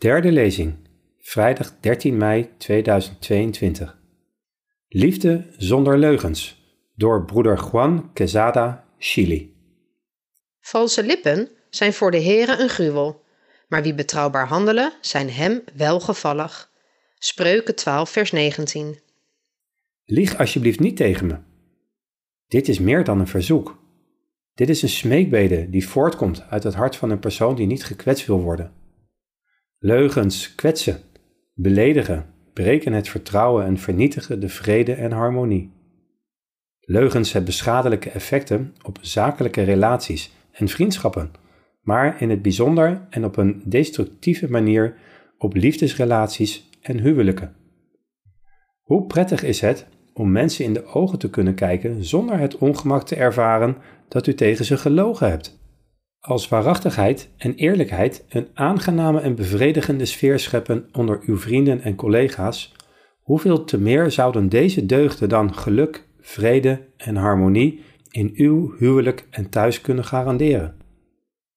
Derde lezing, vrijdag 13 mei 2022. Liefde zonder leugens, door broeder Juan Quesada, Chili. Valse lippen zijn voor de Heere een gruwel, maar wie betrouwbaar handelen, zijn hem welgevallig. Spreuken 12, vers 19. Lieg alsjeblieft niet tegen me. Dit is meer dan een verzoek. Dit is een smeekbede die voortkomt uit het hart van een persoon die niet gekwetst wil worden. Leugens kwetsen, beledigen, breken het vertrouwen en vernietigen de vrede en harmonie. Leugens hebben schadelijke effecten op zakelijke relaties en vriendschappen, maar in het bijzonder en op een destructieve manier op liefdesrelaties en huwelijken. Hoe prettig is het om mensen in de ogen te kunnen kijken zonder het ongemak te ervaren dat u tegen ze gelogen hebt? Als waarachtigheid en eerlijkheid een aangename en bevredigende sfeer scheppen onder uw vrienden en collega's, hoeveel te meer zouden deze deugden dan geluk, vrede en harmonie in uw huwelijk en thuis kunnen garanderen?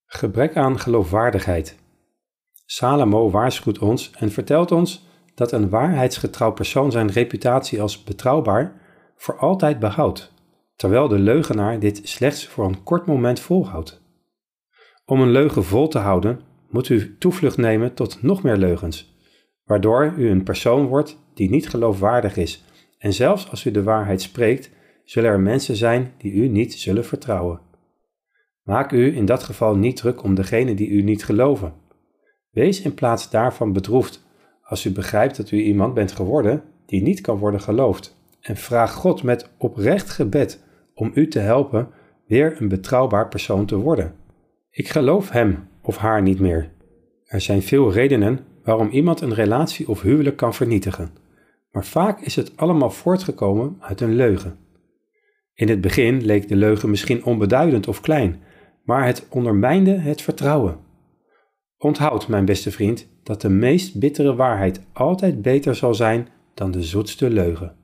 Gebrek aan geloofwaardigheid. Salomo waarschuwt ons en vertelt ons dat een waarheidsgetrouw persoon zijn reputatie als betrouwbaar voor altijd behoudt, terwijl de leugenaar dit slechts voor een kort moment volhoudt. Om een leugen vol te houden, moet u toevlucht nemen tot nog meer leugens, waardoor u een persoon wordt die niet geloofwaardig is. En zelfs als u de waarheid spreekt, zullen er mensen zijn die u niet zullen vertrouwen. Maak u in dat geval niet druk om degene die u niet geloven. Wees in plaats daarvan bedroefd als u begrijpt dat u iemand bent geworden die niet kan worden geloofd. En vraag God met oprecht gebed om u te helpen weer een betrouwbaar persoon te worden. Ik geloof hem of haar niet meer. Er zijn veel redenen waarom iemand een relatie of huwelijk kan vernietigen, maar vaak is het allemaal voortgekomen uit een leugen. In het begin leek de leugen misschien onbeduidend of klein, maar het ondermijnde het vertrouwen. Onthoud, mijn beste vriend, dat de meest bittere waarheid altijd beter zal zijn dan de zoetste leugen.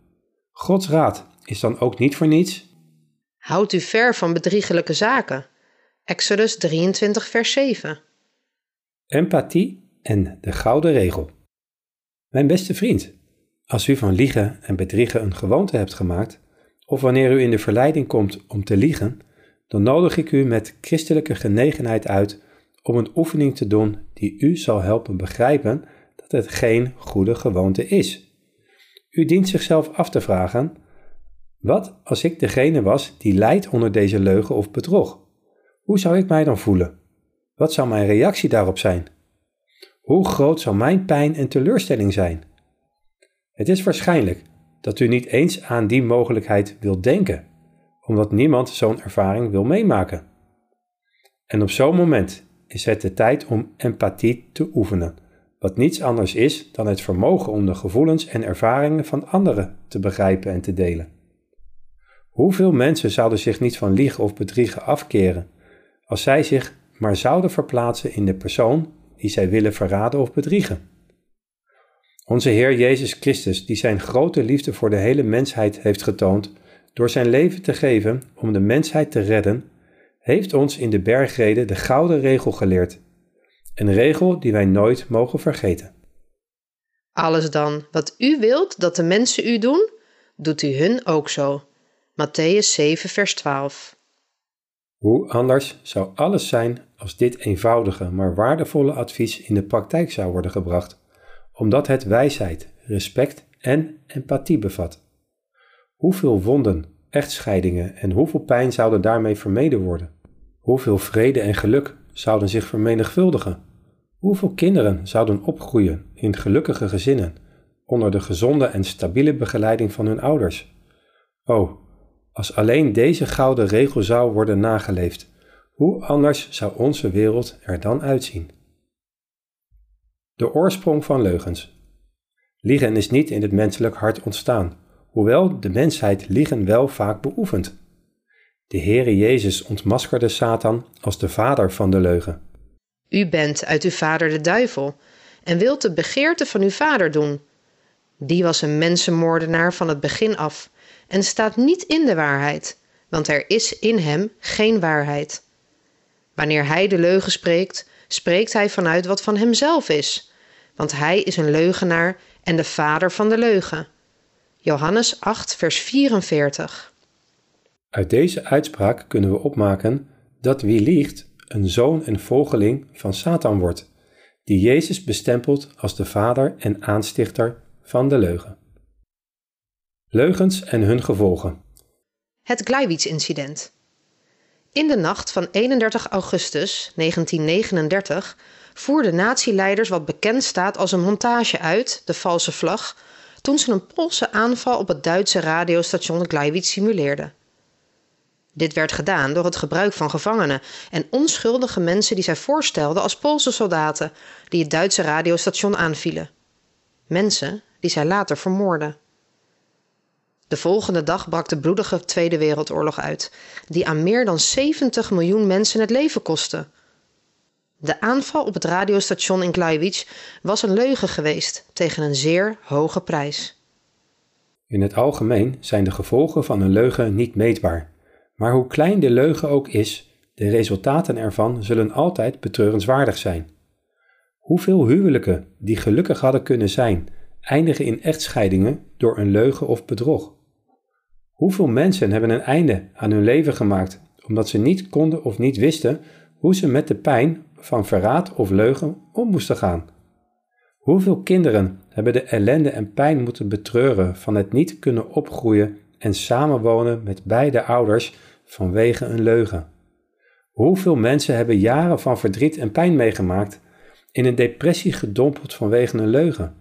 Gods raad is dan ook niet voor niets. Houd u ver van bedriegelijke zaken. Exodus 23, vers 7. Empathie en de gouden regel. Mijn beste vriend, als u van liegen en bedriegen een gewoonte hebt gemaakt, of wanneer u in de verleiding komt om te liegen, dan nodig ik u met christelijke genegenheid uit om een oefening te doen die u zal helpen begrijpen dat het geen goede gewoonte is. U dient zichzelf af te vragen: wat als ik degene was die lijdt onder deze leugen of bedrog? Hoe zou ik mij dan voelen? Wat zou mijn reactie daarop zijn? Hoe groot zou mijn pijn en teleurstelling zijn? Het is waarschijnlijk dat u niet eens aan die mogelijkheid wilt denken, omdat niemand zo'n ervaring wil meemaken. En op zo'n moment is het de tijd om empathie te oefenen, wat niets anders is dan het vermogen om de gevoelens en ervaringen van anderen te begrijpen en te delen. Hoeveel mensen zouden zich niet van liegen of bedriegen afkeren als zij zich maar zouden verplaatsen in de persoon die zij willen verraden of bedriegen? Onze Heer Jezus Christus, die zijn grote liefde voor de hele mensheid heeft getoond door zijn leven te geven om de mensheid te redden, heeft ons in de bergreden de gouden regel geleerd. Een regel die wij nooit mogen vergeten. Alles dan wat u wilt dat de mensen u doen, doet u hun ook zo. Matthäus 7, vers 12. Hoe anders zou alles zijn als dit eenvoudige maar waardevolle advies in de praktijk zou worden gebracht, omdat het wijsheid, respect en empathie bevat. Hoeveel wonden, echtscheidingen en hoeveel pijn zouden daarmee vermeden worden? Hoeveel vrede en geluk zouden zich vermenigvuldigen? Hoeveel kinderen zouden opgroeien in gelukkige gezinnen onder de gezonde en stabiele begeleiding van hun ouders? Oh, als alleen deze gouden regel zou worden nageleefd, hoe anders zou onze wereld er dan uitzien? De oorsprong van leugens. Liegen is niet in het menselijk hart ontstaan, hoewel de mensheid liegen wel vaak beoefent. De Heere Jezus ontmaskerde Satan als de vader van de leugen. U bent uit uw vader de duivel en wilt de begeerte van uw vader doen. Die was een mensenmoordenaar van het begin af en staat niet in de waarheid, want er is in hem geen waarheid. Wanneer hij de leugen spreekt, spreekt hij vanuit wat van hemzelf is, want hij is een leugenaar en de vader van de leugen. Johannes 8, vers 44. Uit deze uitspraak kunnen we opmaken dat wie liegt een zoon en volgeling van Satan wordt, die Jezus bestempelt als de vader en aanstichter van de leugen. Leugens en hun gevolgen. Het Gleiwitz-incident. In de nacht van 31 augustus 1939 voerden nazi-leiders wat bekend staat als een montage uit, de valse vlag, toen ze een Poolse aanval op het Duitse radiostation Gleiwitz simuleerden. Dit werd gedaan door het gebruik van gevangenen en onschuldige mensen die zij voorstelden als Poolse soldaten die het Duitse radiostation aanvielen. Mensen die zij later vermoordden. De volgende dag brak de bloedige Tweede Wereldoorlog uit, die aan meer dan 70 miljoen mensen het leven kostte. De aanval op het radiostation in Gleiwitz was een leugen geweest tegen een zeer hoge prijs. In het algemeen zijn de gevolgen van een leugen niet meetbaar. Maar hoe klein de leugen ook is, de resultaten ervan zullen altijd betreurenswaardig zijn. Hoeveel huwelijken die gelukkig hadden kunnen zijn, eindigen in echtscheidingen door een leugen of bedrog? Hoeveel mensen hebben een einde aan hun leven gemaakt omdat ze niet konden of niet wisten hoe ze met de pijn van verraad of leugen om moesten gaan? Hoeveel kinderen hebben de ellende en pijn moeten betreuren van het niet kunnen opgroeien en samenwonen met beide ouders vanwege een leugen? Hoeveel mensen hebben jaren van verdriet en pijn meegemaakt, in een depressie gedompeld vanwege een leugen?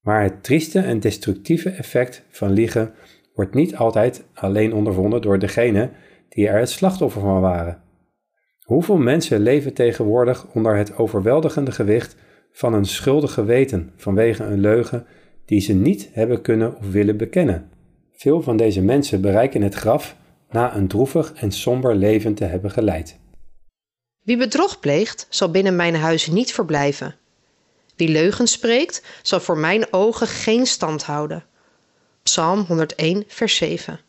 Maar het trieste en destructieve effect van liegen wordt niet altijd alleen ondervonden door degene die er het slachtoffer van waren. Hoeveel mensen leven tegenwoordig onder het overweldigende gewicht van een schuldig geweten vanwege een leugen die ze niet hebben kunnen of willen bekennen? Veel van deze mensen bereiken het graf na een droevig en somber leven te hebben geleid. Wie bedrog pleegt, zal binnen mijn huis niet verblijven. Wie leugens spreekt, zal voor mijn ogen geen stand houden. Psalm 101, vers 7.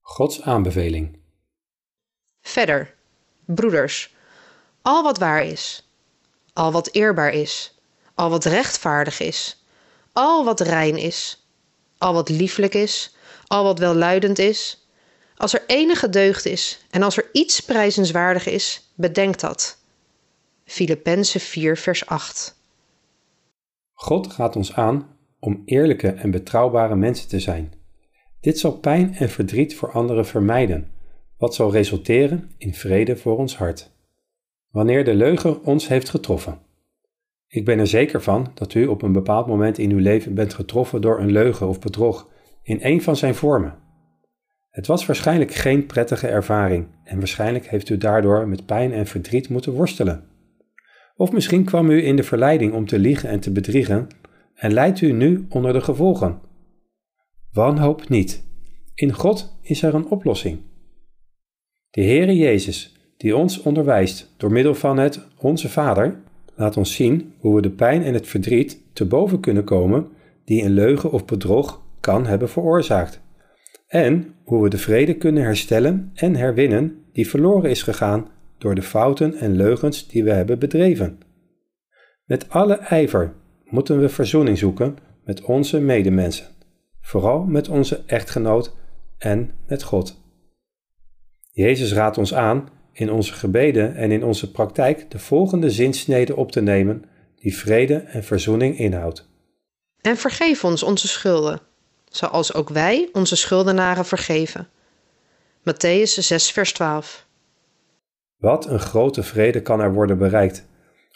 Gods aanbeveling. Verder, broeders, al wat waar is, al wat eerbaar is, al wat rechtvaardig is, al wat rein is, al wat lieflijk is, al wat welluidend is, als er enige deugd is en als er iets prijzenswaardig is, bedenk dat. Filippenzen 4, vers 8. God gaat ons aan om eerlijke en betrouwbare mensen te zijn. Dit zal pijn en verdriet voor anderen vermijden, wat zal resulteren in vrede voor ons hart. Wanneer de leugen ons heeft getroffen. Ik ben er zeker van dat u op een bepaald moment in uw leven bent getroffen door een leugen of bedrog in een van zijn vormen. Het was waarschijnlijk geen prettige ervaring en waarschijnlijk heeft u daardoor met pijn en verdriet moeten worstelen. Of misschien kwam u in de verleiding om te liegen en te bedriegen en leidt u nu onder de gevolgen. Wanhoop niet. In God is er een oplossing. De Heere Jezus, die ons onderwijst door middel van het Onze Vader, laat ons zien hoe we de pijn en het verdriet te boven kunnen komen die een leugen of bedrog kan hebben veroorzaakt. En hoe we de vrede kunnen herstellen en herwinnen die verloren is gegaan door de fouten en leugens die we hebben bedreven. Met alle ijver moeten we verzoening zoeken met onze medemensen, vooral met onze echtgenoot en met God. Jezus raadt ons aan in onze gebeden en in onze praktijk de volgende zinsnede op te nemen die vrede en verzoening inhoudt. En vergeef ons onze schulden, zoals ook wij onze schuldenaren vergeven. Matthäus 6, vers 12. Wat een grote vrede kan er worden bereikt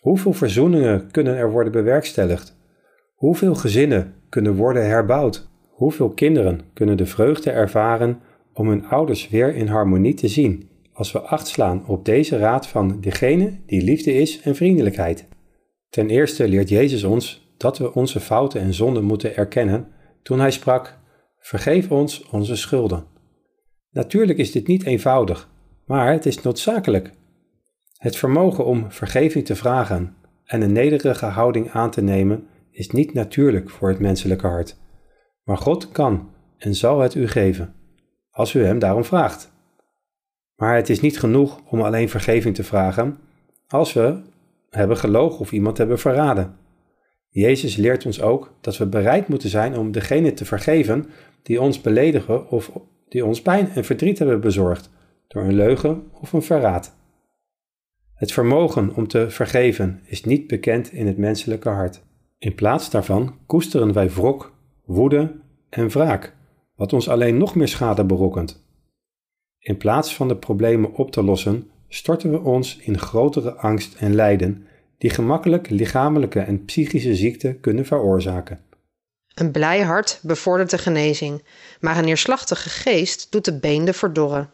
Hoeveel verzoeningen kunnen er worden bewerkstelligd? Hoeveel gezinnen kunnen worden herbouwd? Hoeveel kinderen kunnen de vreugde ervaren om hun ouders weer in harmonie te zien als we acht slaan op deze raad van degene die liefde is en vriendelijkheid? Ten eerste leert Jezus ons dat we onze fouten en zonden moeten erkennen toen hij sprak: Vergeef ons onze schulden. Natuurlijk is dit niet eenvoudig, maar het is noodzakelijk het vermogen om vergeving te vragen en een nederige houding aan te nemen is niet natuurlijk voor het menselijke hart. Maar God kan en zal het u geven, als u hem daarom vraagt. Maar het is niet genoeg om alleen vergeving te vragen als we hebben gelogen of iemand hebben verraden. Jezus leert ons ook dat we bereid moeten zijn om degene te vergeven die ons beledigen of die ons pijn en verdriet hebben bezorgd door een leugen of een verraad. Het vermogen om te vergeven is niet bekend in het menselijke hart. In plaats daarvan koesteren wij wrok, woede en wraak, wat ons alleen nog meer schade berokkent. In plaats van de problemen op te lossen, storten we ons in grotere angst en lijden, die gemakkelijk lichamelijke en psychische ziekte kunnen veroorzaken. Een blij hart bevordert de genezing, maar een neerslachtige geest doet de beenden verdorren.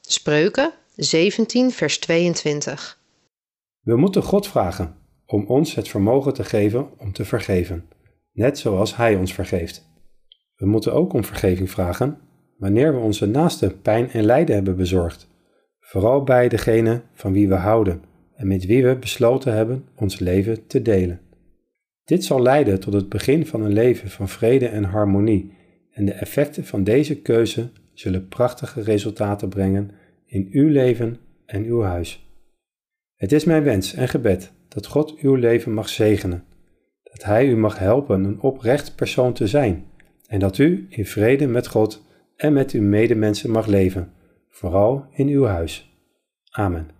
Spreuken 17, vers 22. We moeten God vragen om ons het vermogen te geven om te vergeven, net zoals Hij ons vergeeft. We moeten ook om vergeving vragen wanneer we onze naaste pijn en lijden hebben bezorgd, vooral bij degene van wie we houden en met wie we besloten hebben ons leven te delen. Dit zal leiden tot het begin van een leven van vrede en harmonie en de effecten van deze keuze zullen prachtige resultaten brengen in uw leven en uw huis. Het is mijn wens en gebed dat God uw leven mag zegenen, dat Hij u mag helpen een oprecht persoon te zijn en dat u in vrede met God en met uw medemensen mag leven, vooral in uw huis. Amen.